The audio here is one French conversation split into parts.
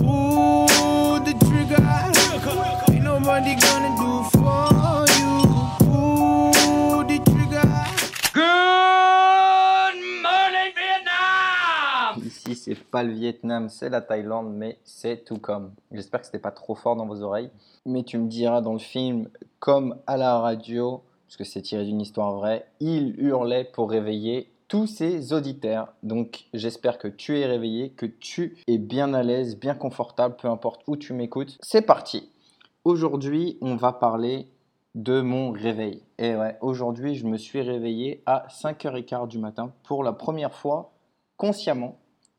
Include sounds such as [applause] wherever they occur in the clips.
Pull the trigger. Ain't nobody gonna do for you. Pull the trigger. Good morning, Vietnam! Ici, c'est pas le Vietnam, c'est la Thaïlande, mais c'est tout comme. J'espère que c'était pas trop fort dans vos oreilles. Mais tu me diras dans le film, comme à la radio, parce que c'est tiré d'une histoire vraie, il hurlait pour réveiller tous ses auditeurs. Donc j'espère que tu es réveillé, que tu es bien à l'aise, bien confortable, peu importe où tu m'écoutes. C'est parti. Aujourd'hui, on va parler de mon réveil. Et ouais, aujourd'hui, je me suis réveillé à 5h15 du matin pour la première fois consciemment,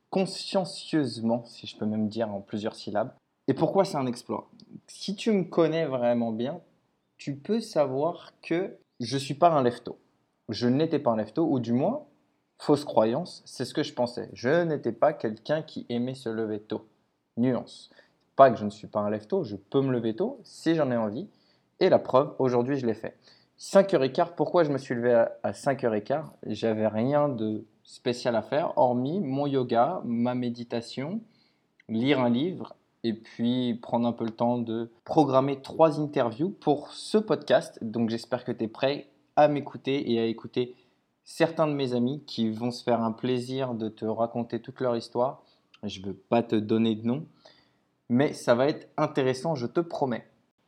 consciencieusement, si je peux même dire en plusieurs syllabes. Et pourquoi c'est un exploit? Si tu me connais vraiment bien, tu peux savoir que je suis pas un lefto. Je n'étais pas un lefto, ou du moins, fausse croyance, c'est ce que je pensais. Je n'étais pas quelqu'un qui aimait se lever tôt. Nuance. Pas que je ne suis pas un lefto, je peux me lever tôt si j'en ai envie. Et la preuve, aujourd'hui, je l'ai fait. 5h15, pourquoi je me suis levé à 5h15 J'avais rien de spécial à faire, hormis mon yoga, ma méditation, lire un livre et puis prendre un peu le temps de programmer trois interviews pour ce podcast. Donc j'espère que tu es prêt à m'écouter et à écouter certains de mes amis qui vont se faire un plaisir de te raconter toute leur histoire. Je ne veux pas te donner de nom, mais ça va être intéressant, je te promets.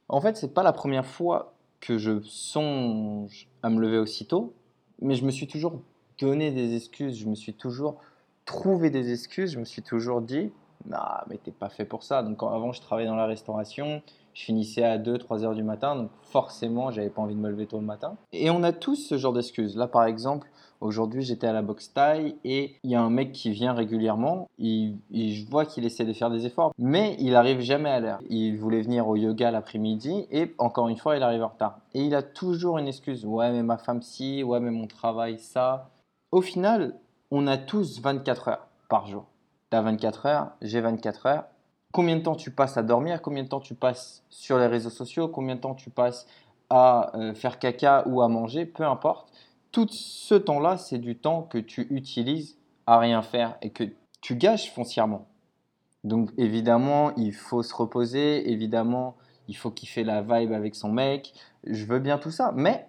En fait, ce n'est pas la première fois que je songe à me lever aussitôt, mais je me suis toujours donné des excuses, je me suis toujours trouvé des excuses, je me suis toujours dit, non, mais t'es pas fait pour ça. Donc avant, je travaillais dans la restauration, je finissais à 2-3 heures du matin, donc forcément, j'avais pas envie de me lever tôt le matin. Et on a tous ce genre d'excuses. Là, par exemple, aujourd'hui, j'étais à la boxe taille et il y a un mec qui vient régulièrement. Il- je vois qu'il essaie de faire des efforts, mais il arrive jamais à l'heure. Il voulait venir au yoga l'après-midi et encore une fois, il arrive en retard. Et il a toujours une excuse. Ouais, mais ma femme si, ouais, mais mon travail ça. Au final, on a tous 24 heures par jour. T'as 24 heures, j'ai 24 heures. Combien de temps tu passes à dormir? Combien de temps tu passes sur les réseaux sociaux? Combien de temps tu passes à euh, faire caca ou à manger? Peu importe. Tout ce temps-là, c'est du temps que tu utilises à rien faire et que tu gâches foncièrement. Donc évidemment, il faut se reposer, évidemment, il faut kiffer la vibe avec son mec. Je veux bien tout ça, mais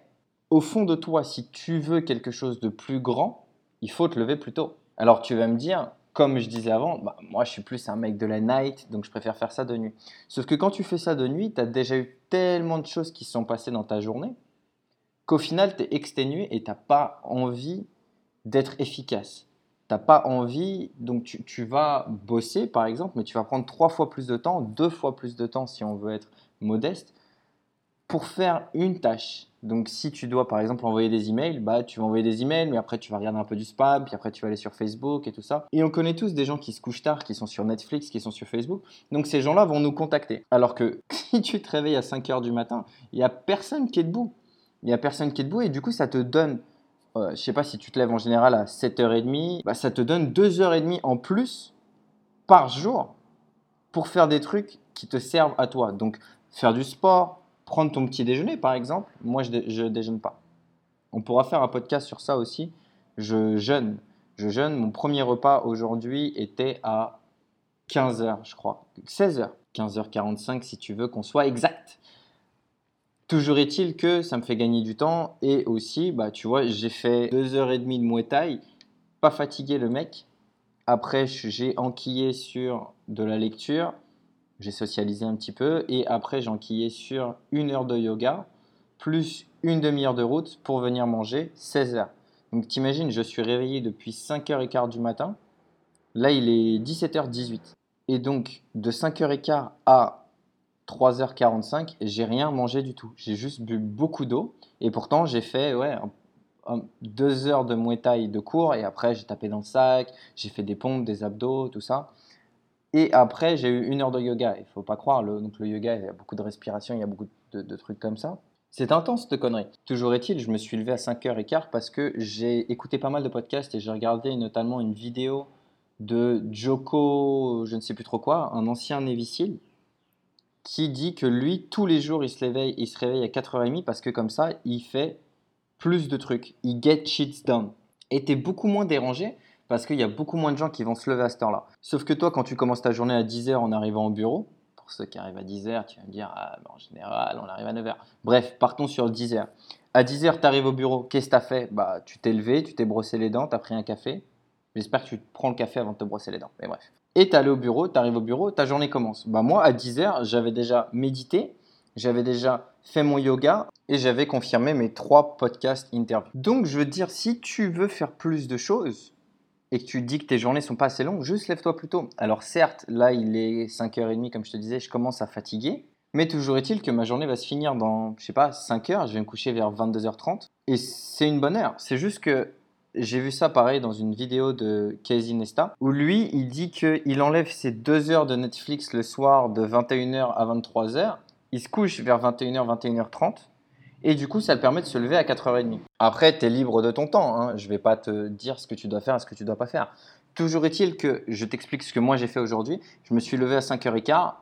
au fond de toi, si tu veux quelque chose de plus grand, il faut te lever plus tôt. Alors tu vas me dire, comme je disais avant, bah, moi je suis plus un mec de la night, donc je préfère faire ça de nuit. Sauf que quand tu fais ça de nuit, tu as déjà eu tellement de choses qui se sont passées dans ta journée qu'au final, tu es exténué et tu pas envie d'être efficace. Tu pas envie, donc tu, tu vas bosser par exemple, mais tu vas prendre trois fois plus de temps, deux fois plus de temps si on veut être modeste, pour faire une tâche. Donc si tu dois par exemple envoyer des emails, bah tu vas envoyer des emails, mais après tu vas regarder un peu du spam, puis après tu vas aller sur Facebook et tout ça. Et on connaît tous des gens qui se couchent tard, qui sont sur Netflix, qui sont sur Facebook. Donc ces gens-là vont nous contacter. Alors que [laughs] si tu te réveilles à 5 heures du matin, il n'y a personne qui est debout. Il n'y a personne qui est debout et du coup ça te donne, euh, je sais pas si tu te lèves en général à 7h30, bah, ça te donne 2h30 en plus par jour pour faire des trucs qui te servent à toi. Donc faire du sport, prendre ton petit déjeuner par exemple. Moi je, dé- je déjeune pas. On pourra faire un podcast sur ça aussi. Je jeûne. Je jeûne. Mon premier repas aujourd'hui était à 15h, je crois. 16h. 15h45 si tu veux qu'on soit exact. Toujours est-il que ça me fait gagner du temps et aussi, bah, tu vois, j'ai fait 2h30 de Muay Thai, pas fatigué le mec. Après, j'ai enquillé sur de la lecture, j'ai socialisé un petit peu et après, j'ai enquillé sur une heure de yoga plus une demi-heure de route pour venir manger 16 heures. Donc t'imagines, je suis réveillé depuis 5h15 du matin. Là, il est 17h18. Et donc, de 5h15 à 3h45, j'ai rien mangé du tout. J'ai juste bu beaucoup d'eau. Et pourtant, j'ai fait ouais, deux heures de Muay de cours. Et après, j'ai tapé dans le sac, j'ai fait des pompes, des abdos, tout ça. Et après, j'ai eu une heure de yoga. Il faut pas croire, le, donc le yoga, il y a beaucoup de respiration, il y a beaucoup de, trucs comme ça. C'est intense cette connerie. Toujours est-il, je me suis levé à 5h15 parce que j'ai écouté pas mal de podcasts et j'ai regardé notamment une vidéo de Joko, je ne sais plus trop quoi, un ancien Navy qui dit que lui, tous les jours, il se réveille, il se réveille à 4h30 parce que comme ça, il fait plus de trucs. Il get shit done. Et t'es beaucoup moins dérangé parce qu'il y a beaucoup moins de gens qui vont se lever à cette heure-là. Sauf que toi, quand tu commences ta journée à 10h en arrivant au bureau, pour ceux qui arrivent à 10h, tu vas me dire, ah, en général, on arrive à 9h. Bref, partons sur 10h. À 10h, tu arrives au bureau, qu'est-ce que tu as fait? Bah, Tu t'es levé, tu t'es brossé les dents, tu as pris un café. J'espère que tu prends le café avant de te brosser les dents. Mais bref. Et tu allé au bureau, tu arrives au bureau, ta journée commence. Bah, moi, à 10h, j'avais déjà médité, j'avais déjà fait mon yoga et j'avais confirmé mes trois podcasts interviews. Donc, je veux dire, si tu veux faire plus de choses, et que tu dis que tes journées sont pas assez longues, juste lève-toi plus tôt. Alors certes, là il est 5h30 comme je te disais, je commence à fatiguer, mais toujours est-il que ma journée va se finir dans, je sais pas, 5h, je vais me coucher vers 22h30, et c'est une bonne heure. C'est juste que j'ai vu ça pareil dans une vidéo de Casey Nesta, où lui, il dit qu'il enlève ses 2 heures de Netflix le soir de 21h à 23h, il se couche vers 21h, 21h30, et du coup, ça te permet de se lever à 4h30. Après, tu es libre de ton temps. Hein. Je ne vais pas te dire ce que tu dois faire et ce que tu ne dois pas faire. Toujours est-il que je t'explique ce que moi j'ai fait aujourd'hui. Je me suis levé à 5h15.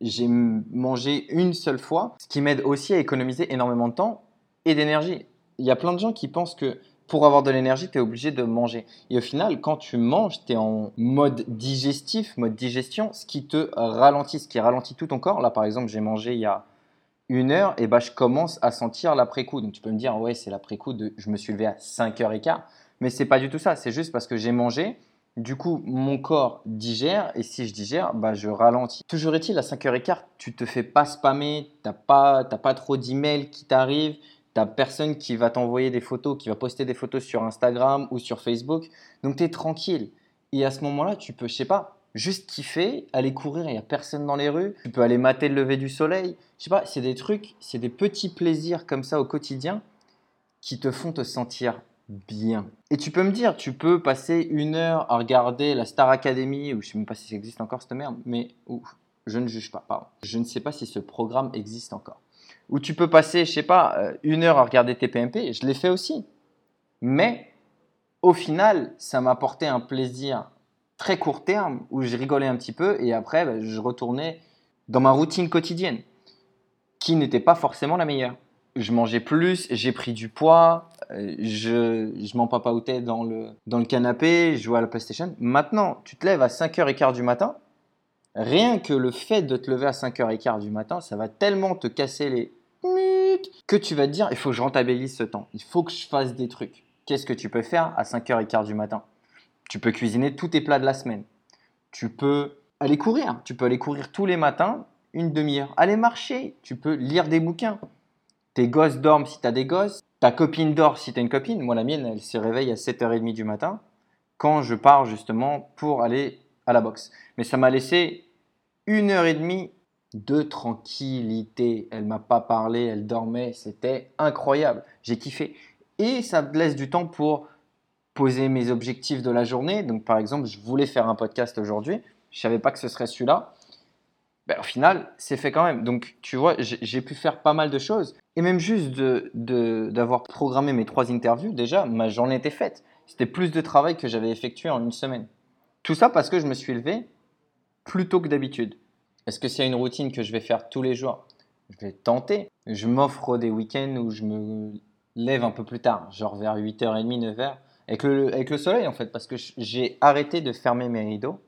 J'ai mangé une seule fois, ce qui m'aide aussi à économiser énormément de temps et d'énergie. Il y a plein de gens qui pensent que pour avoir de l'énergie, tu es obligé de manger. Et au final, quand tu manges, tu es en mode digestif, mode digestion, ce qui te ralentit, ce qui ralentit tout ton corps. Là, par exemple, j'ai mangé il y a une heure, et bah, je commence à sentir l'après-coup. Donc tu peux me dire, ouais, c'est l'après-coup de je me suis levé à 5h15. Mais c'est pas du tout ça. C'est juste parce que j'ai mangé. Du coup, mon corps digère et si je digère, bah, je ralentis. Toujours est-il, à 5h15, tu te fais pas spammer, tu n'as pas, pas trop d'emails qui t'arrivent, tu personne qui va t'envoyer des photos, qui va poster des photos sur Instagram ou sur Facebook. Donc tu es tranquille. Et à ce moment-là, tu peux, je sais pas, juste kiffer, aller courir, il n'y a personne dans les rues. Tu peux aller mater le lever du soleil. Je sais pas, c'est des trucs, c'est des petits plaisirs comme ça au quotidien qui te font te sentir bien. Et tu peux me dire, tu peux passer une heure à regarder la Star Academy, ou je sais même pas si ça existe encore cette merde, mais je ne juge pas, pardon. Je ne sais pas si ce programme existe encore. Ou tu peux passer, je sais pas, euh, une heure à regarder TPMP, je l'ai fait aussi. Mais au final, ça m'a apporté un plaisir très court terme où je rigolais un petit peu et après bah, je retournais dans ma routine quotidienne qui n'était pas forcément la meilleure. Je mangeais plus, j'ai pris du poids, euh, je, je m'empapahoutais dans le, dans le canapé, je jouais à la PlayStation. Maintenant, tu te lèves à 5h15 du matin, rien que le fait de te lever à 5h15 du matin, ça va tellement te casser les que tu vas te dire il faut que je rentabilise ce temps, il faut que je fasse des trucs. Qu'est-ce que tu peux faire à 5h15 du matin? Tu peux cuisiner tous tes plats de la semaine. Tu peux aller courir. Tu peux aller courir tous les matins, une demi-heure. Aller marcher. Tu peux lire des bouquins. Tes gosses dorment si tu as des gosses. Ta copine dort si tu as une copine. Moi, la mienne, elle se réveille à 7h30 du matin quand je pars justement pour aller à la boxe. Mais ça m'a laissé une heure et demie de tranquillité. Elle m'a pas parlé, elle dormait, c'était incroyable. J'ai kiffé. Et ça me laisse du temps pour poser mes objectifs de la journée. Donc, par exemple, je voulais faire un podcast aujourd'hui. Je savais pas que ce serait celui-là. Ben, au final, c'est fait quand même. Donc, tu vois, j'ai pu faire pas mal de choses. Et même juste d'avoir de, programmé mes trois interviews, déjà, ma journée était faite. C'était plus de travail que j'avais effectué en une semaine. Tout ça parce que je me suis levé plus tôt que d'habitude. Est-ce que c'est une routine que je vais faire tous les jours Je vais tenter. Je m'offre des week-ends où je me lève un peu plus tard, genre vers 8h30, 9h avec le, soleil en fait, parce que j'ai arrêté de fermer mes rideaux.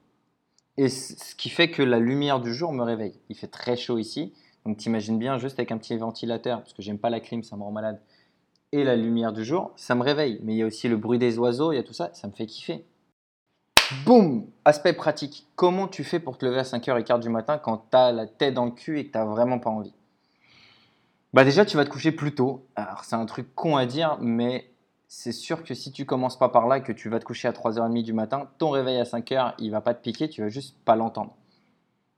Et ce qui fait que la lumière du jour me réveille. Il fait très chaud ici, donc t'imagines bien juste avec un petit ventilateur, parce que j'aime pas la clim, ça me rend malade. Et la lumière du jour, ça me réveille. Mais il y a aussi le bruit des oiseaux, il y a tout ça, ça me fait kiffer. Boum Aspect pratique. Comment tu fais pour te lever à 5h15 du matin quand tu as la tête dans le cul et que tu vraiment pas envie? Bah déjà, tu vas te coucher plus tôt. Alors c'est un truc con à dire, mais c'est sûr que si tu commences pas par là que tu vas te coucher à 3h30 du matin, ton réveil à 5h, il va pas te piquer, tu vas juste pas l'entendre.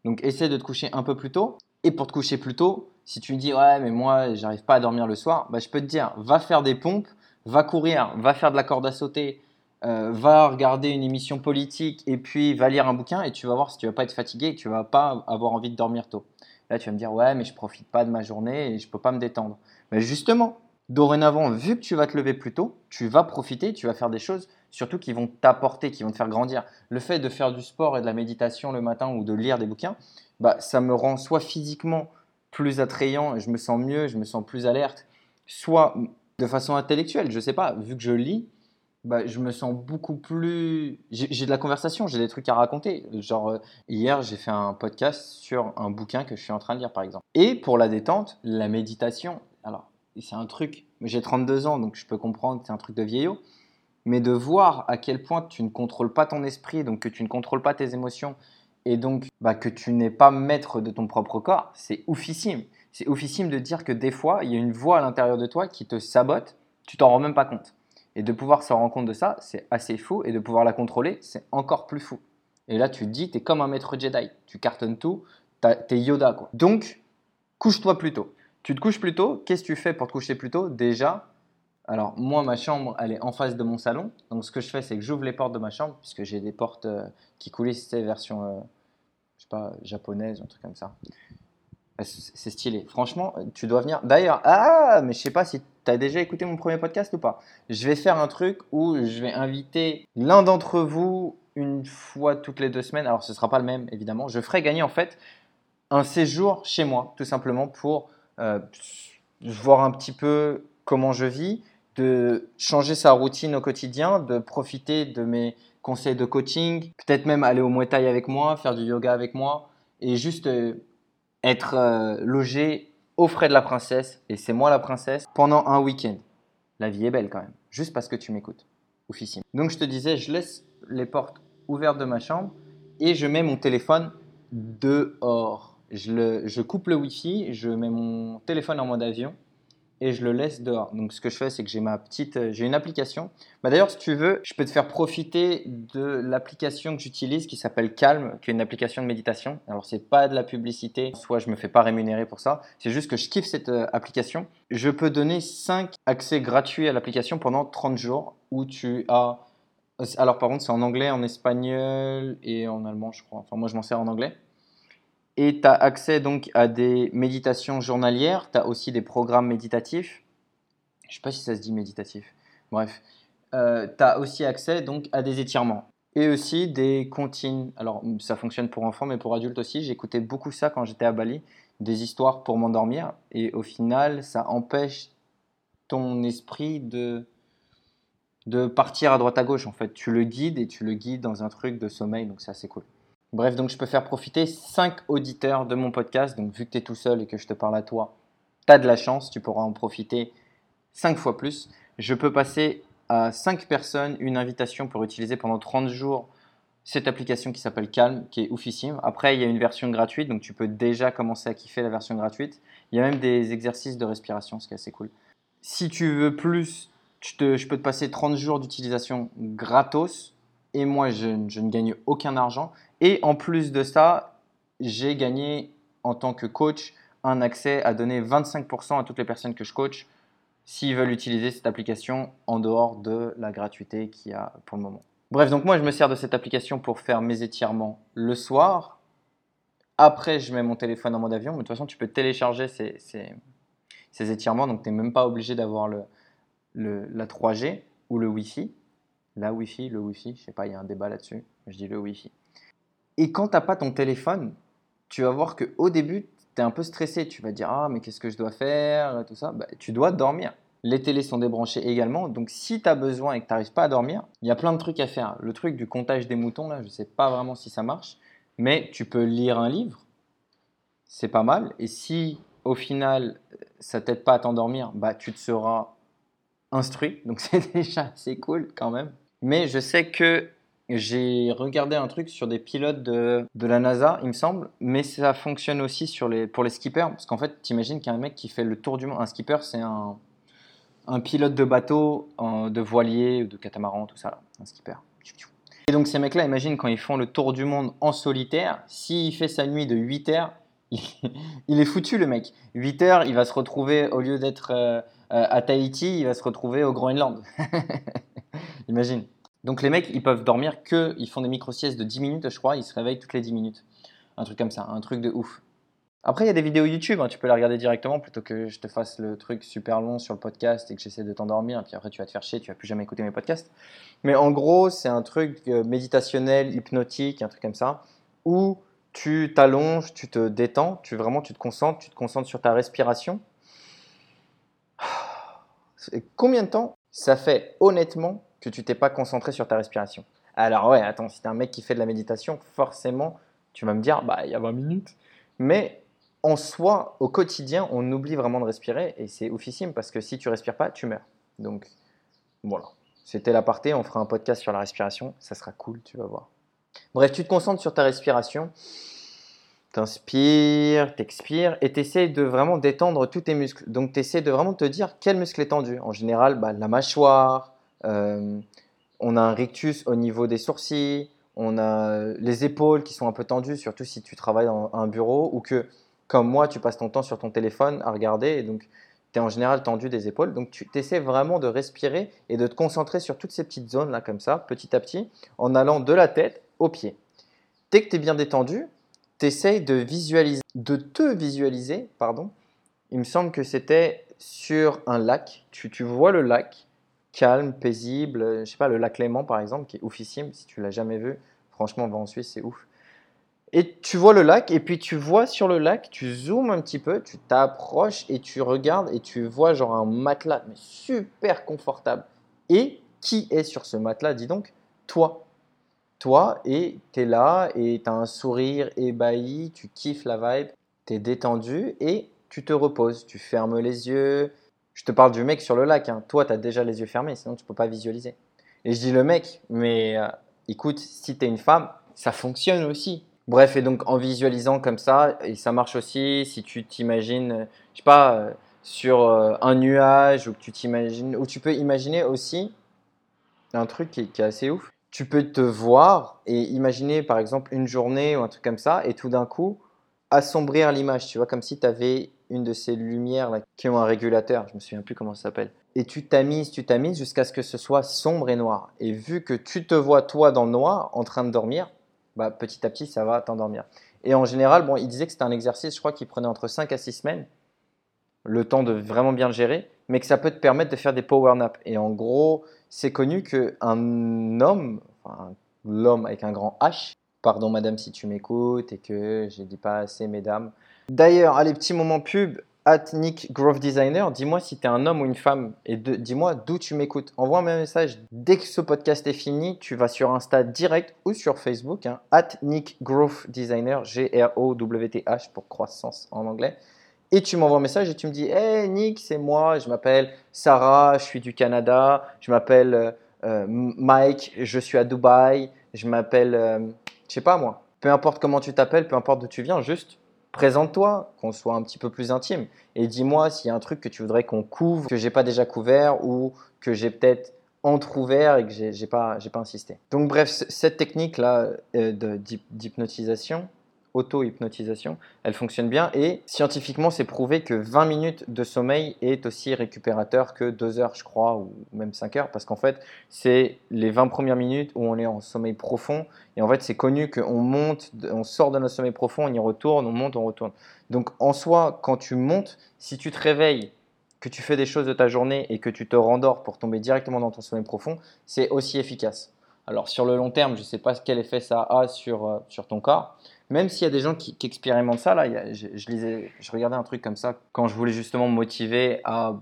Donc essaie de te coucher un peu plus tôt. Et pour te coucher plus tôt, si tu me dis ouais mais moi j'arrive pas à dormir le soir, bah, je peux te dire va faire des pompes, va courir, va faire de la corde à sauter, euh, va regarder une émission politique et puis va lire un bouquin et tu vas voir si tu vas pas être fatigué et tu vas pas avoir envie de dormir tôt. Là, tu vas me dire, ouais, mais je profite pas de ma journée et je peux pas me détendre. Mais justement, dorénavant, vu que tu vas te lever plus tôt, tu vas profiter, tu vas faire des choses surtout qui vont t'apporter, qui vont te faire grandir. Le fait de faire du sport et de la méditation le matin ou de lire des bouquins, bah, ça me rend soit physiquement plus attrayant, je me sens mieux, je me sens plus alerte, soit de façon intellectuelle, je sais pas, vu que je lis, bah, je me sens beaucoup plus. J'ai de la conversation, j'ai des trucs à raconter. Genre, euh, hier, j'ai fait un podcast sur un bouquin que je suis en train de lire, par exemple. Et pour la détente, la méditation. Alors, c'est un truc. J'ai 32 ans, donc je peux comprendre que c'est un truc de vieillot. Mais de voir à quel point tu ne contrôles pas ton esprit, donc que tu ne contrôles pas tes émotions, et donc bah, que tu n'es pas maître de ton propre corps, c'est oufissime. C'est oufissime de dire que des fois, il y a une voix à l'intérieur de toi qui te sabote, tu t'en rends même pas compte. Et de pouvoir se rendre compte de ça, c'est assez fou. Et de pouvoir la contrôler, c'est encore plus fou. Et là, tu te dis, tu es comme un maître Jedi. Tu cartonnes tout, t'es Yoda. Quoi. Donc, couche-toi plus tôt. Tu te couches plus tôt, qu'est-ce que tu fais pour te coucher plus tôt Déjà, alors moi, ma chambre, elle est en face de mon salon. Donc, ce que je fais, c'est que j'ouvre les portes de ma chambre, puisque j'ai des portes euh, qui coulissent, c'est version, euh, je sais pas, japonaise, un truc comme ça. Ouais, C'est stylé. Franchement, tu dois venir. D'ailleurs, ah, mais je sais pas si tu as déjà écouté mon premier podcast ou pas. Je vais faire un truc où je vais inviter l'un d'entre vous une fois toutes les deux semaines. Alors, ce sera pas le même, évidemment. Je ferai gagner en fait un séjour chez moi, tout simplement pour euh, voir un petit peu comment je vis, de changer sa routine au quotidien, de profiter de mes conseils de coaching, peut-être même aller au Muay Thai avec moi, faire du yoga avec moi et juste euh, être euh, logé aux frais de la princesse, et c'est moi la princesse, pendant un week-end. La vie est belle quand même, juste parce que tu m'écoutes. Oufissime. Donc je te disais, je laisse les portes ouvertes de ma chambre et je mets mon téléphone dehors. Je, coupe le Wi-Fi, je mets mon téléphone en mode avion et je le laisse dehors. Donc ce que je fais, c'est que j'ai ma petite, euh, j'ai une application. Bah, D'ailleurs, si tu veux, je peux te faire profiter de l'application que j'utilise qui s'appelle Calm, qui est une application de méditation. Alors c'est pas de la publicité, soit je me fais pas rémunérer pour ça. C'est juste que je kiffe cette euh, application. Je peux donner 5 accès gratuits à l'application pendant 30 jours où tu as alors par contre, c'est en anglais, en espagnol et en allemand, je crois. Enfin, moi, je m'en sers en anglais. Et tu as accès donc à des méditations journalières, tu as aussi des programmes méditatifs. Je sais pas si ça se dit méditatif. Bref, tu as aussi accès donc à des étirements et aussi des comptines. Alors ça fonctionne pour enfants mais pour adultes aussi. J'écoutais beaucoup ça quand j'étais à Bali, des histoires pour m'endormir et au final, ça empêche ton esprit de de partir à droite à gauche en fait. Tu le guides et tu le guides dans un truc de sommeil donc c'est assez cool. Bref, donc je peux faire profiter 5 auditeurs de mon podcast. Donc vu que tu es tout seul et que je te parle à toi, tu as de la chance, tu pourras en profiter 5 fois plus. Je peux passer à 5 personnes une invitation pour utiliser pendant 30 jours cette application qui s'appelle Calm, qui est oufissime. Après, il y a une version gratuite, donc tu peux déjà commencer à kiffer la version gratuite. Il y a même des exercices de respiration, ce qui est assez cool. Si tu veux plus, je, peux te passer 30 jours d'utilisation gratos. Et moi, je, ne gagne aucun argent. Et en plus de ça, j'ai gagné en tant que coach un accès à donner 25% à toutes les personnes que je coach s'ils veulent utiliser cette application en dehors de la gratuité qu'il y a pour le moment. Bref, donc moi je me sers de cette application pour faire mes étirements le soir. Après, je mets mon téléphone en mode avion, mais de toute façon, tu peux télécharger ces, étirements, donc tu n'es même pas obligé d'avoir la 3G ou le Wi-Fi. La Wi-Fi, le Wi-Fi, je sais pas, il y a un débat là-dessus. Je dis le Wi-Fi. Et quand tu n'as pas ton téléphone, tu vas voir qu'au début, tu es un peu stressé. Tu vas dire Ah, mais qu'est-ce que je dois faire Tout ça. Bah, tu dois dormir. Les télés sont débranchées également. Donc, si tu as besoin et que tu n'arrives pas à dormir, il y a plein de trucs à faire. Le truc du comptage des moutons, là, je ne sais pas vraiment si ça marche. Mais tu peux lire un livre. C'est pas mal. Et si au final, ça t'aide pas à t'endormir, bah, tu te seras instruit. Donc, [laughs] c'est déjà assez cool quand même. Mais je sais que j'ai regardé un truc sur des pilotes de, de la NASA, il me semble, mais ça fonctionne aussi pour les skippers. Parce qu'en fait, t'imagines qu'il y a un mec qui fait le tour du monde. Un skipper, c'est un, un pilote de bateau, de voilier, de catamaran, tout ça. Un skipper. Et donc, ces mecs-là, imagine quand ils font le tour du monde en solitaire, s'il fait sa nuit de 8 heures, il, [laughs] il est foutu le mec. 8 heures, il va se retrouver, au lieu d'être euh, euh, à Tahiti, il va se retrouver au Groenland. [laughs] Imagine. Donc les mecs, ils peuvent dormir que, ils font des micro-siestes de 10 minutes, je crois, ils se réveillent toutes les 10 minutes. Un truc comme ça, un truc de ouf. Après, il y a des vidéos YouTube, hein, tu peux les regarder directement plutôt que je te fasse le truc super long sur le podcast et que j'essaie de t'endormir, puis après tu vas te faire chier, tu vas plus jamais écouter mes podcasts. Mais en gros, c'est un truc euh, méditationnel, hypnotique, un truc comme ça, où tu t'allonges, tu te détends, tu vraiment tu te concentres, tu te concentres sur ta respiration. Et combien de temps ça fait honnêtement que tu t'es pas concentré sur ta respiration Alors ouais, attends, si t'es un mec qui fait de la méditation, forcément, tu vas me dire, bah il y a 20 minutes. Mais en soi, au quotidien, on oublie vraiment de respirer et c'est oufissime parce que si tu respires pas, tu meurs. Donc voilà, c'était l'aparté. On fera un podcast sur la respiration, ça sera cool, tu vas voir. Bref, tu te concentres sur ta respiration, t'inspires, t'expires et t'essaies de vraiment détendre tous tes muscles. Donc t'essaies de vraiment te dire quel muscle est tendu. En général, bah, la mâchoire, euh, on a un rictus au niveau des sourcils, on a les épaules qui sont un peu tendues, surtout si tu travailles dans un bureau ou que comme moi, tu passes ton temps sur ton téléphone à regarder et donc tu es en général tendu des épaules. Donc tu essaies vraiment de respirer et de te concentrer sur toutes ces petites zones là comme ça, petit à petit, en allant de la tête aux pieds. Dès que tu es bien détendu, tu essaies de visualiser, de te visualiser, pardon. Il me semble que c'était sur un lac. Tu vois le lac, calme, paisible. Je sais pas, le lac Léman par exemple, qui est oufissime. Si tu l'as jamais vu, franchement, va en Suisse, c'est ouf. Et tu vois le lac, et puis tu vois sur le lac, tu zoomes un petit peu, tu t'approches et tu regardes et tu vois genre un matelas, mais super confortable. Et qui est sur ce matelas, dis donc? Toi. Toi, et tu es là, et tu as un sourire ébahi, tu kiffes la vibe, tu es détendu, et tu te reposes, tu fermes les yeux. Je te parle du mec sur le lac, hein. toi, tu as déjà les yeux fermés, sinon tu peux pas visualiser. Et je dis le mec, mais euh, écoute, si tu es une femme, ça fonctionne aussi. Bref, et donc en visualisant comme ça, et ça marche aussi si tu t'imagines, euh, je sais pas, euh, sur un nuage, ou que tu t'imagines, ou tu peux imaginer aussi un truc qui, qui est assez ouf. Tu peux te voir et imaginer par exemple une journée ou un truc comme ça, et tout d'un coup assombrir l'image, tu vois, comme si tu avais une de ces lumières là, qui ont un régulateur, je me souviens plus comment ça s'appelle. Et tu tamises, tu tamises jusqu'à ce que ce soit sombre et noir. Et vu que tu te vois toi dans le noir en train de dormir, bah, petit à petit, ça va t'endormir. Et en général, bon, il disait que c'était un exercice, je crois, qui prenait entre 5 à 6 semaines, le temps de vraiment bien le gérer, mais que ça peut te permettre de faire des power naps. Et en gros, c'est connu qu'un homme, l'homme avec un grand H, pardon madame si tu m'écoutes et que je dis pas assez mesdames. D'ailleurs, allez, petit moment pub, at Nick Grove Designer, dis-moi si tu es un homme ou une femme et dis-moi d'où tu m'écoutes. Envoie-moi un message dès que ce podcast est fini. Tu vas sur Insta direct ou sur Facebook, hein, at Nick Grove Designer, G-R-O-W-T-H pour croissance en anglais. Et tu m'envoies un message et tu me dis Hey Nick, c'est moi, je m'appelle Sarah, je suis du Canada, je m'appelle euh, euh, Mike, je suis à Dubaï, je m'appelle, euh, je sais pas moi, peu importe comment tu t'appelles, peu importe d'où tu viens, juste présente-toi, qu'on soit un petit peu plus intime. Et dis-moi s'il y a un truc que tu voudrais qu'on couvre, que j'ai pas déjà couvert ou que j'ai peut-être entrouvert et que j'ai pas, pas insisté. Donc bref, cette technique-là euh, d'hypnotisation, auto-hypnotisation, elle fonctionne bien et scientifiquement c'est prouvé que 20 minutes de sommeil est aussi récupérateur que 2 heures je crois ou même 5 heures parce qu'en fait c'est les 20 premières minutes où on est en sommeil profond et en fait c'est connu qu'on monte, on sort de notre sommeil profond, on y retourne, on monte, on retourne. Donc en soi quand tu montes, si tu te réveilles que tu fais des choses de ta journée et que tu te rendors pour tomber directement dans ton sommeil profond, c'est aussi efficace. Alors sur le long terme, je ne sais pas quel effet ça a sur, euh, sur ton corps, même s'il y a des gens qui, expérimentent ça, là, je, lisais, je regardais un truc comme ça quand je voulais justement me motiver à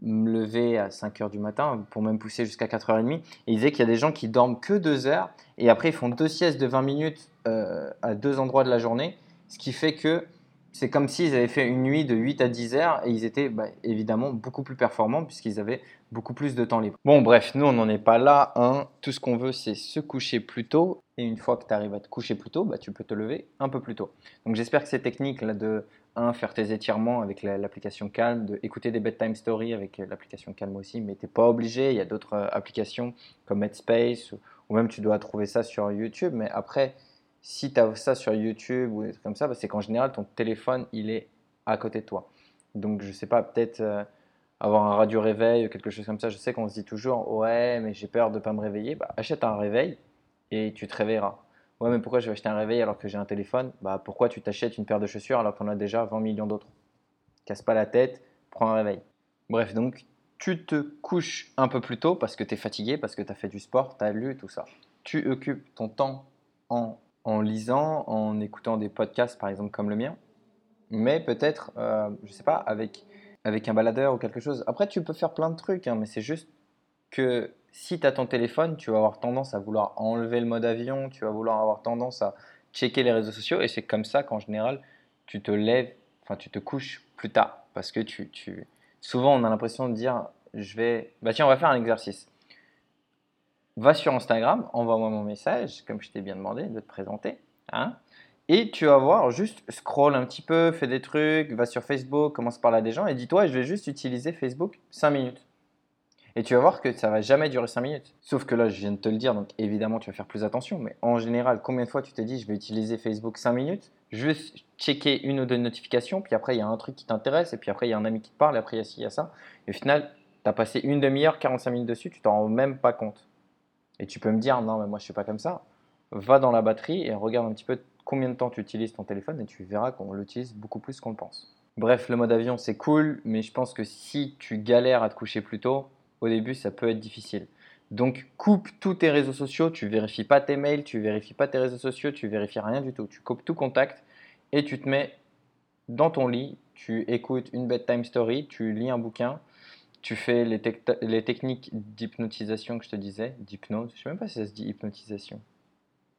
me lever à 5 heures du matin pour même pousser jusqu'à 4h30. Et il disait qu'il y a des gens qui dorment que 2 heures et après ils font deux siestes de 20 minutes euh, à deux endroits de la journée, ce qui fait que c'est comme s'ils avaient fait une nuit de 8 à 10 heures et ils étaient bah, évidemment beaucoup plus performants puisqu'ils avaient beaucoup plus de temps libre. Bon, bref, nous on n'en est pas là. Hein. Tout ce qu'on veut, c'est se coucher plus tôt. Et une fois que tu arrives à te coucher plus tôt, bah, tu peux te lever un peu plus tôt. Donc j'espère que ces techniques là de faire tes étirements avec l'application Calm, de écouter des bedtime stories avec l'application Calm aussi, mais tu n'es pas obligé. Il y a d'autres euh, applications comme Headspace ou, même tu dois trouver ça sur YouTube. Mais après, si tu as ça sur YouTube ou comme ça, bah, c'est qu'en général, ton téléphone, il est à côté de toi. Donc, je sais pas, peut-être euh, avoir un radio réveil, quelque chose comme ça. Je sais qu'on se dit toujours, ouais, mais j'ai peur de pas me réveiller. Bah, achète un réveil et tu te réveilleras. Ouais, mais pourquoi je vais acheter un réveil alors que j'ai un téléphone? Bah, pourquoi tu t'achètes une paire de chaussures alors qu'on a déjà 20 millions d'autres? Casse pas la tête, prends un réveil. Bref, donc tu te couches un peu plus tôt parce que tu es fatigué, parce que tu as fait du sport, tu as lu, tout ça. Tu occupes ton temps en, en, lisant, en écoutant des podcasts, par exemple, comme le mien. Mais peut-être, euh, je sais pas, avec, avec un baladeur ou quelque chose. Après, tu peux faire plein de trucs, hein, mais c'est juste que si tu as ton téléphone, tu vas avoir tendance à vouloir enlever le mode avion, tu vas vouloir avoir tendance à checker les réseaux sociaux. Et c'est comme ça qu'en général, tu te lèves, enfin, tu te couches plus tard. Parce que tu, souvent, on a l'impression de dire, je vais, bah tiens, on va faire un exercice. Va sur Instagram, envoie-moi mon message, comme je t'ai bien demandé de te présenter. Hein et tu vas voir, juste scroll un petit peu, fais des trucs, va sur Facebook, commence par là des gens et dis-toi, je vais juste utiliser Facebook 5 minutes. Et tu vas voir que ça va jamais durer 5 minutes. Sauf que là, je viens de te le dire, donc évidemment, tu vas faire plus attention. Mais en général, combien de fois tu t'es dit, je vais utiliser Facebook 5 minutes, juste checker une ou deux notifications, puis après, il y a un truc qui t'intéresse, et puis après, il y a un ami qui te parle, et après, il y a ci, il y a ça. Et au final, tu as passé une demi-heure, 45 minutes dessus, tu t'en rends même pas compte. Et tu peux me dire, non, mais moi, je suis pas comme ça. Va dans la batterie et regarde un petit peu combien de temps tu utilises ton téléphone, et tu verras qu'on l'utilise beaucoup plus qu'on le pense. Bref, le mode avion, c'est cool, mais je pense que si tu galères à te coucher plus tôt, au début, ça peut être difficile. Donc, coupe tous tes réseaux sociaux, tu vérifies pas tes mails, tu vérifies pas tes réseaux sociaux, tu vérifies rien du tout. Tu coupes tout contact et tu te mets dans ton lit, tu écoutes une bedtime story, tu lis un bouquin, tu fais les, techniques d'hypnotisation que je te disais, d'hypnose, je sais même pas si ça se dit hypnotisation.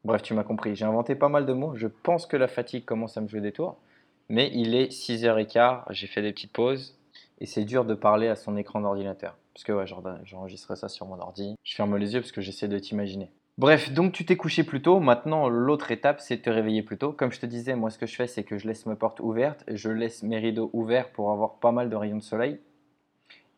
Bref, tu m'as compris, j'ai inventé pas mal de mots, je pense que la fatigue commence à me jouer des tours, mais il est 6h15, j'ai fait des petites pauses, et c'est dur de parler à son écran d'ordinateur. Parce que ouais, ça sur mon ordi. Je ferme les yeux parce que j'essaie de t'imaginer. Bref, donc tu t'es couché plus tôt. Maintenant, l'autre étape, c'est de te réveiller plus tôt. Comme je te disais, moi, ce que je fais, c'est que je laisse mes portes ouvertes, je laisse mes rideaux ouverts pour avoir pas mal de rayons de soleil.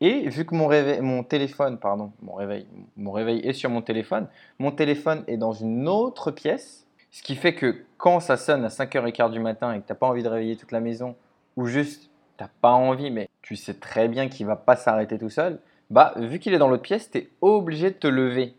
Et vu que mon, réveil, mon téléphone, pardon, mon réveil, mon réveil est sur mon téléphone, mon téléphone est dans une autre pièce, ce qui fait que quand ça sonne à 5h15 du matin et que tu n'as pas envie de réveiller toute la maison, ou juste tu n'as pas envie, mais tu sais très bien qu'il va pas s'arrêter tout seul, bah, vu qu'il est dans l'autre pièce, tu es obligé de te lever.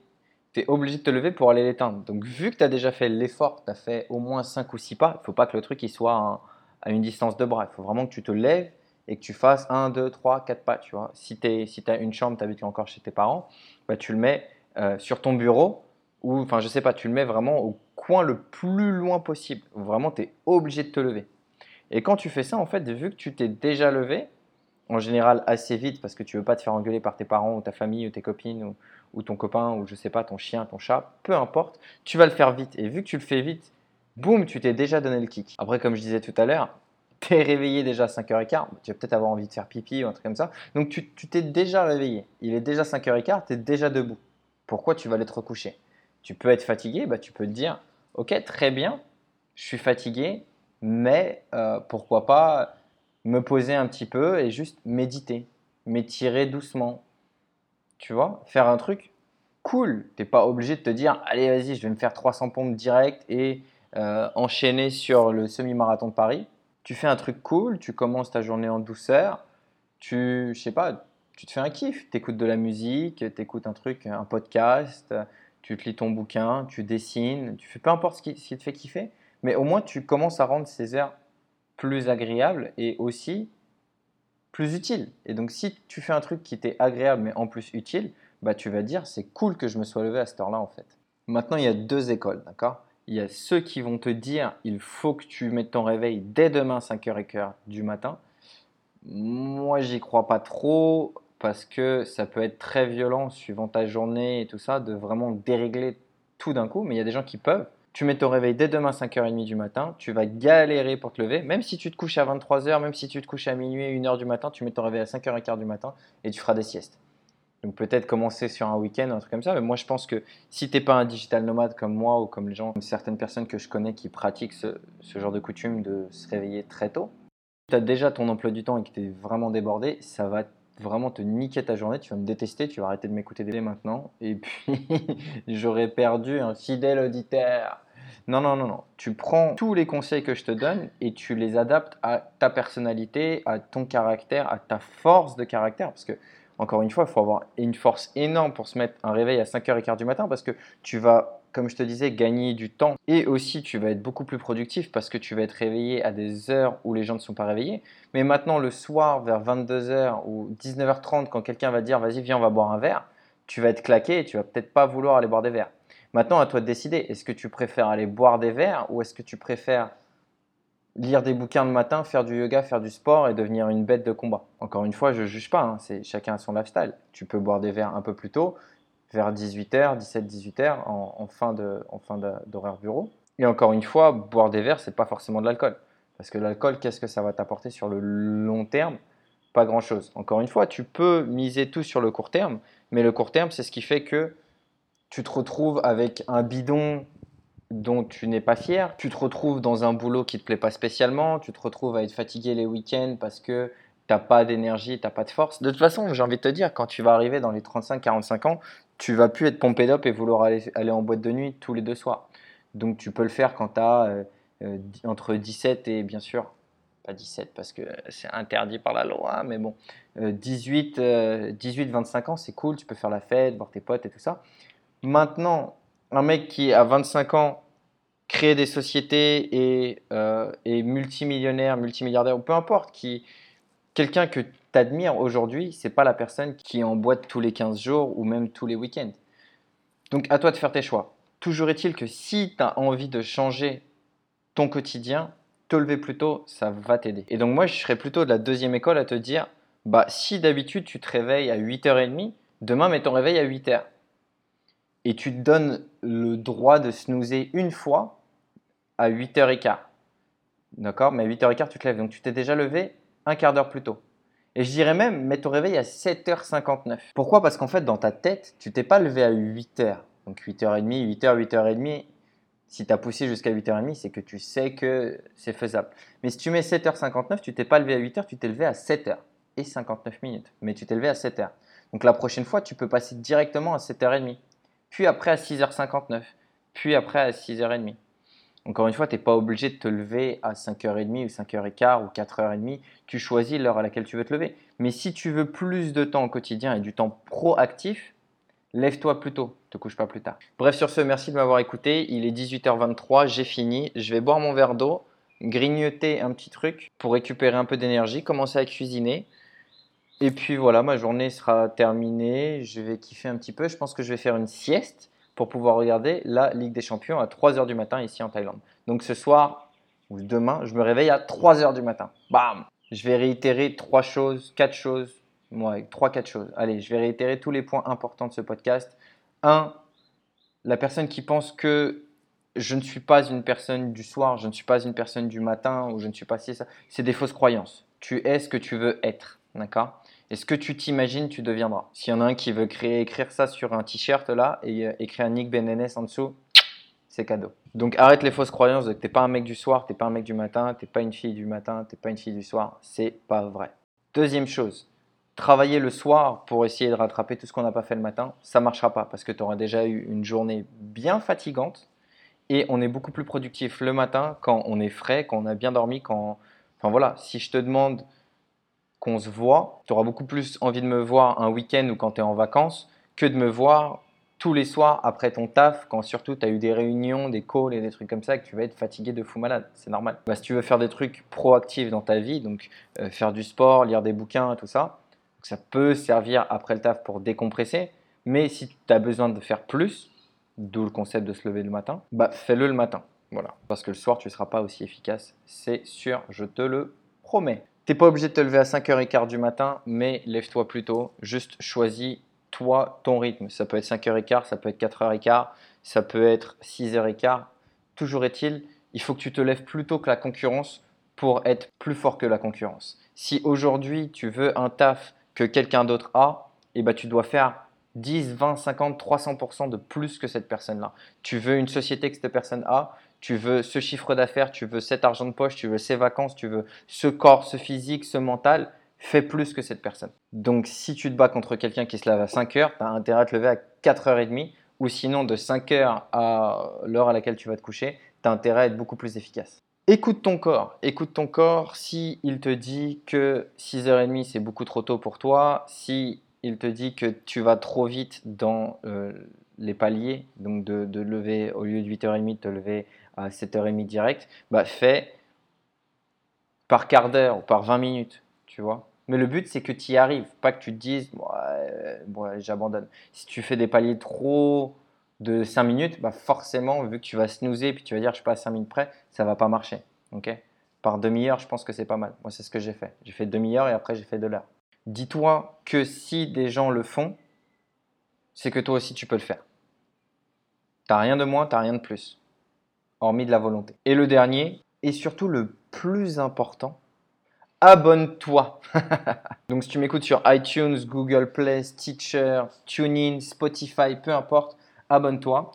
Tu es obligé de te lever pour aller l'éteindre. Donc, vu que tu as déjà fait l'effort, tu as fait au moins 5 ou 6 pas, il faut pas que le truc il soit à une distance de bras. Il faut vraiment que tu te lèves et que tu fasses 1, 2, 3, 4 pas. Tu vois. Si tu si as une chambre, tu habites encore chez tes parents, bah, tu le mets euh, sur ton bureau ou, enfin, je sais pas, tu le mets vraiment au coin le plus loin possible. Vraiment, tu es obligé de te lever. Et quand tu fais ça, en fait, vu que tu t'es déjà levé, en général assez vite parce que tu veux pas te faire engueuler par tes parents ou ta famille ou tes copines ou, ton copain ou je sais pas, ton chien, ton chat, peu importe, tu vas le faire vite. Et vu que tu le fais vite, boum, tu t'es déjà donné le kick. Après, comme je disais tout à l'heure, tu es réveillé déjà à 5h15, tu vas peut-être avoir envie de faire pipi ou un truc comme ça. Donc tu t'es déjà réveillé. Il est déjà 5h15, tu es déjà debout. Pourquoi tu vas aller te recoucher? Tu peux être fatigué, bah, tu peux te dire, ok, très bien, je suis fatigué, mais euh, pourquoi pas me poser un petit peu et juste méditer, m'étirer doucement. Tu vois, faire un truc cool. T'es pas obligé de te dire, allez, vas-y, je vais me faire 300 pompes direct et euh, enchaîner sur le semi-marathon de Paris. Tu fais un truc cool, tu commences ta journée en douceur, tu, je sais pas, tu te fais un kiff. Tu écoutes de la musique, tu écoutes un truc, un podcast, tu lis ton bouquin, tu dessines, tu fais peu importe ce qui, ce qui te fait kiffer, mais au moins tu commences à rendre ces heures plus agréable et aussi plus utile. Et donc si tu fais un truc qui t'est agréable mais en plus utile, bah tu vas dire c'est cool que je me sois levé à cette heure-là en fait. Maintenant il y a deux écoles, d'accord? Il y a ceux qui vont te dire il faut que tu mettes ton réveil dès demain 5h15 du matin. Moi j'y crois pas trop parce que ça peut être très violent suivant ta journée et tout ça de vraiment dérégler tout d'un coup, mais il y a des gens qui peuvent tu mets ton réveil dès demain 5h30 du matin, tu vas galérer pour te lever, même si tu te couches à 23h, même si tu te couches à minuit, 1h du matin, tu mets ton réveil à 5h15 du matin et tu feras des siestes. Donc peut-être commencer sur un week-end, un truc comme ça, mais moi je pense que si tu n'es pas un digital nomade comme moi ou comme certaines personnes que je connais qui pratiquent ce, ce genre de coutume de se réveiller très tôt, tu as déjà ton emploi du temps et que tu es vraiment débordé, ça va vraiment te niquer ta journée, tu vas me détester, tu vas arrêter de m'écouter dès maintenant, et puis [laughs] j'aurais perdu un fidèle auditeur. Non, non, non, non. Tu prends tous les conseils que je te donne et tu les adaptes à ta personnalité, à ton caractère, à ta force de caractère. Parce que, encore une fois, il faut avoir une force énorme pour se mettre un réveil à 5h15 du matin parce que tu vas, comme je te disais, gagner du temps. Et aussi, tu vas être beaucoup plus productif parce que tu vas être réveillé à des heures où les gens ne sont pas réveillés. Mais maintenant, le soir, vers 22h ou 19h30, quand quelqu'un va dire, vas-y, viens, on va boire un verre, tu vas être claqué et tu vas peut-être pas vouloir aller boire des verres. Maintenant, à toi de décider. Est-ce que tu préfères aller boire des verres ou est-ce que tu préfères lire des bouquins le matin, faire du yoga, faire du sport et devenir une bête de combat Encore une fois, je ne juge pas. hein, c'est chacun a son lifestyle. Tu peux boire des verres un peu plus tôt, vers 18h, 17-18h, en, fin de- en fin d'horaire bureau. Et encore une fois, boire des verres, c'est pas forcément de l'alcool. Parce que l'alcool, qu'est-ce que ça va t'apporter sur le long terme? Pas grand-chose. Encore une fois, tu peux miser tout sur le court terme, mais le court terme, c'est ce qui fait que tu te retrouves avec un bidon dont tu n'es pas fier, tu te retrouves dans un boulot qui te plaît pas spécialement, tu te retrouves à être fatigué les week-ends parce que t'as pas d'énergie, t'as pas de force. De toute façon, j'ai envie de te dire, quand tu vas arriver dans les 35-45 ans, tu vas plus être pompé d'op et vouloir aller, aller en boîte de nuit tous les deux soirs. Donc tu peux le faire quand tu as entre 17 et bien sûr, pas 17 parce que c'est interdit par la loi, mais bon, euh, 18, euh, 18-25 ans, c'est cool, tu peux faire la fête, voir tes potes et tout ça. Maintenant, un mec qui à 25 ans crée des sociétés et euh, est multimillionnaire, multimilliardaire ou peu importe, qui quelqu'un que tu admires aujourd'hui, c'est pas la personne qui est en boîte tous les 15 jours ou même tous les week-ends. Donc à toi de faire tes choix. Toujours est-il que si tu as envie de changer ton quotidien, te lever plus tôt, ça va t'aider. Et donc moi, je serais plutôt de la deuxième école à te dire, bah si d'habitude tu te réveilles à 8h30, demain mets ton réveil à 8h. Et tu te donnes le droit de snoozer une fois à 8h15. D'accord? Mais à 8h15, tu te lèves. Donc tu t'es déjà levé un quart d'heure plus tôt. Et je dirais même, mets ton réveil à 7h59. Pourquoi? Parce qu'en fait, dans ta tête, tu t'es pas levé à 8h. Donc 8h30, 8h, 8h30, si tu as poussé jusqu'à 8h30, c'est que tu sais que c'est faisable. Mais si tu mets 7h59, tu t'es pas levé à 8h, tu t'es levé à 7h et 59 minutes. Mais tu t'es levé à 7h. Donc la prochaine fois, tu peux passer directement à 7h30, puis après à 6h59, puis après à 6h30. Encore une fois, tu n'es pas obligé de te lever à 5h30 ou 5h15 ou 4h30. Tu choisis l'heure à laquelle tu veux te lever. Mais si tu veux plus de temps au quotidien et du temps proactif, lève-toi plus tôt, te couche pas plus tard. Bref, sur ce, merci de m'avoir écouté. Il est 18h23, j'ai fini. Je vais boire mon verre d'eau, grignoter un petit truc pour récupérer un peu d'énergie, commencer à cuisiner. Et puis voilà, ma journée sera terminée. Je vais kiffer un petit peu. Je pense que je vais faire une sieste pour pouvoir regarder la Ligue des Champions à 3h du matin ici en Thaïlande. Donc ce soir ou demain, je me réveille à 3h du matin. Bam Je vais réitérer trois choses, quatre choses, ouais, trois, quatre choses. Allez, je vais réitérer tous les points importants de ce podcast. Un, la personne qui pense que je ne suis pas une personne du soir, je ne suis pas une personne du matin ou je ne suis pas ci, ça, c'est des fausses croyances. Tu es ce que tu veux être, d'accord? Et ce que tu t'imagines, tu deviendras? S'il y en a un qui veut créer, écrire ça sur un t-shirt là et euh, écrire Nick Benenes en dessous, c'est cadeau. Donc arrête les fausses croyances de que t'es pas un mec du soir, t'es pas un mec du matin, t'es pas une fille du matin, t'es pas une fille du soir. C'est pas vrai. Deuxième chose, travailler le soir pour essayer de rattraper tout ce qu'on n'a pas fait le matin, ça marchera pas parce que tu auras déjà eu une journée bien fatigante et on est beaucoup plus productif le matin quand on est frais, quand on a bien dormi, quand. Enfin voilà, si je te demande qu'on se voit, tu auras beaucoup plus envie de me voir un week-end ou quand tu es en vacances que de me voir tous les soirs après ton taf, quand surtout tu as eu des réunions, des calls et des trucs comme ça, que tu vas être fatigué de fou malade. C'est normal. Bah, si tu veux faire des trucs proactifs dans ta vie, donc euh, faire du sport, lire des bouquins, tout ça, ça peut servir après le taf pour décompresser. Mais si tu as besoin de faire plus, d'où le concept de se lever le matin, bah fais-le le matin. Voilà. Parce que le soir, tu ne seras pas aussi efficace. C'est sûr, je te le promets. T'es pas obligé de te lever à 5h15 du matin, mais lève-toi plus tôt. Juste choisis toi ton rythme. Ça peut être 5h15, ça peut être 4h15, ça peut être 6h15. Toujours est-il, il faut que tu te lèves plus tôt que la concurrence pour être plus fort que la concurrence. Si aujourd'hui tu veux un taf que quelqu'un d'autre a, eh ben, tu dois faire 10, 20, 50, 300% de plus que cette personne-là. Tu veux une société que cette personne a, tu veux ce chiffre d'affaires, tu veux cet argent de poche, tu veux ces vacances, tu veux ce corps, ce physique, ce mental, fais plus que cette personne. Donc si tu te bats contre quelqu'un qui se lève à 5 heures, tu as intérêt à te lever à 4h30 ou sinon de 5 heures à l'heure à laquelle tu vas te coucher, tu as intérêt à être beaucoup plus efficace. Écoute ton corps. Écoute ton corps si il te dit que 6h30 c'est beaucoup trop tôt pour toi, si il te dit que tu vas trop vite dans euh, les paliers, donc de, de lever au lieu de 8h30 de te lever à 7h30 direct, bah fais par quart d'heure ou par 20 minutes, tu vois. Mais le but, c'est que tu y arrives, pas que tu te dises, ouais, ouais, j'abandonne. Si tu fais des paliers trop de 5 minutes, bah forcément, vu que tu vas snoozer puis tu vas dire, je suis pas à 5 minutes près, ça va pas marcher. ok? Par demi-heure, je pense que c'est pas mal. Moi, c'est ce que j'ai fait. J'ai fait demi-heure et après, j'ai fait de l'heure. Dis-toi que si des gens le font, c'est que toi aussi, tu peux le faire. T'as rien de moins, t'as rien de plus, hormis de la volonté. Et le dernier, et surtout le plus important, abonne-toi. [laughs] Donc si tu m'écoutes sur iTunes, Google Play, Stitcher, TuneIn, Spotify, peu importe, abonne-toi.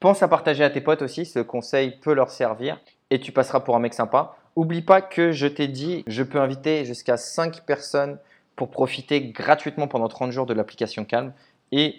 Pense à partager à tes potes aussi, ce conseil peut leur servir et tu passeras pour un mec sympa. Oublie pas que je t'ai dit, je peux inviter jusqu'à 5 personnes pour profiter gratuitement pendant 30 jours de l'application Calm. Et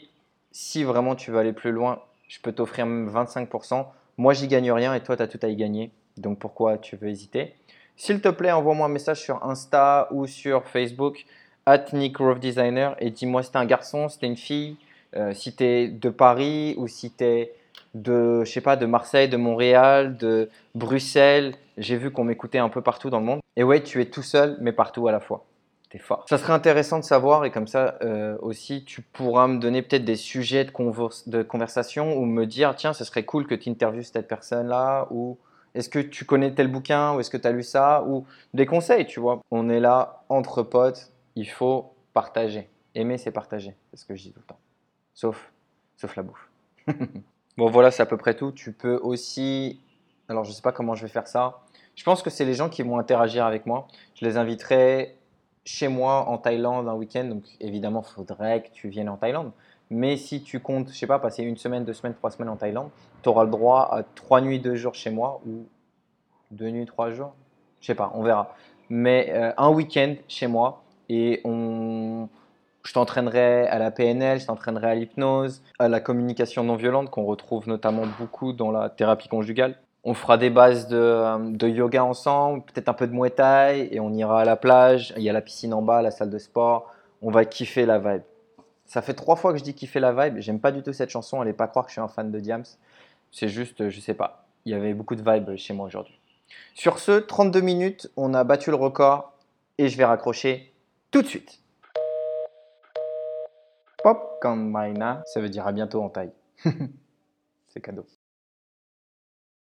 si vraiment tu veux aller plus loin, je peux t'offrir même 25%. Moi, j'y gagne rien et toi, tu as tout à y gagner. Donc pourquoi tu veux hésiter? S'il te plaît, envoie-moi un message sur Insta ou sur Facebook, at Nick Designer, et dis-moi si t'es un garçon, si t'es une fille, euh, si t'es de Paris ou si t'es de, je sais pas, de Marseille, de Montréal, de Bruxelles. J'ai vu qu'on m'écoutait un peu partout dans le monde. Et ouais, tu es tout seul, mais partout à la fois. Fort. Ça serait intéressant de savoir et comme ça euh, aussi, tu pourras me donner peut-être des sujets de, conversation ou me dire, tiens, ce serait cool que tu interviewes cette personne-là ou est-ce que tu connais tel bouquin ou est-ce que tu as lu ça ou des conseils, tu vois. On est là entre potes, il faut partager. Aimer, c'est partager, c'est ce que je dis tout le temps. Sauf, sauf la bouffe. [laughs] bon, voilà, c'est à peu près tout. Tu peux aussi, alors je sais pas comment je vais faire ça. Je pense que c'est les gens qui vont interagir avec moi. Je les inviterai chez moi en Thaïlande un week-end. Donc évidemment, il faudrait que tu viennes en Thaïlande. Mais si tu comptes, je sais pas, passer une semaine, deux semaines, trois semaines en Thaïlande, tu auras le droit à trois nuits, deux jours chez moi ou deux nuits, trois jours. Je sais pas, on verra. Mais euh, un week-end chez moi et on, je t'entraînerai à la PNL, je t'entraînerai à l'hypnose, à la communication non violente qu'on retrouve notamment beaucoup dans la thérapie conjugale. On fera des bases de, yoga ensemble, peut-être un peu de muay thai et on ira à la plage. Il y a la piscine en bas, la salle de sport. On va kiffer la vibe. Ça fait trois fois que je dis kiffer la vibe. J'aime pas du tout cette chanson. Allez pas croire que je suis un fan de Diams. C'est juste, je sais pas. Il y avait beaucoup de vibe chez moi aujourd'hui. Sur ce, 32 minutes, on a battu le record et je vais raccrocher tout de suite. Pop Maina, ça veut dire à bientôt en taille. [laughs] C'est cadeau.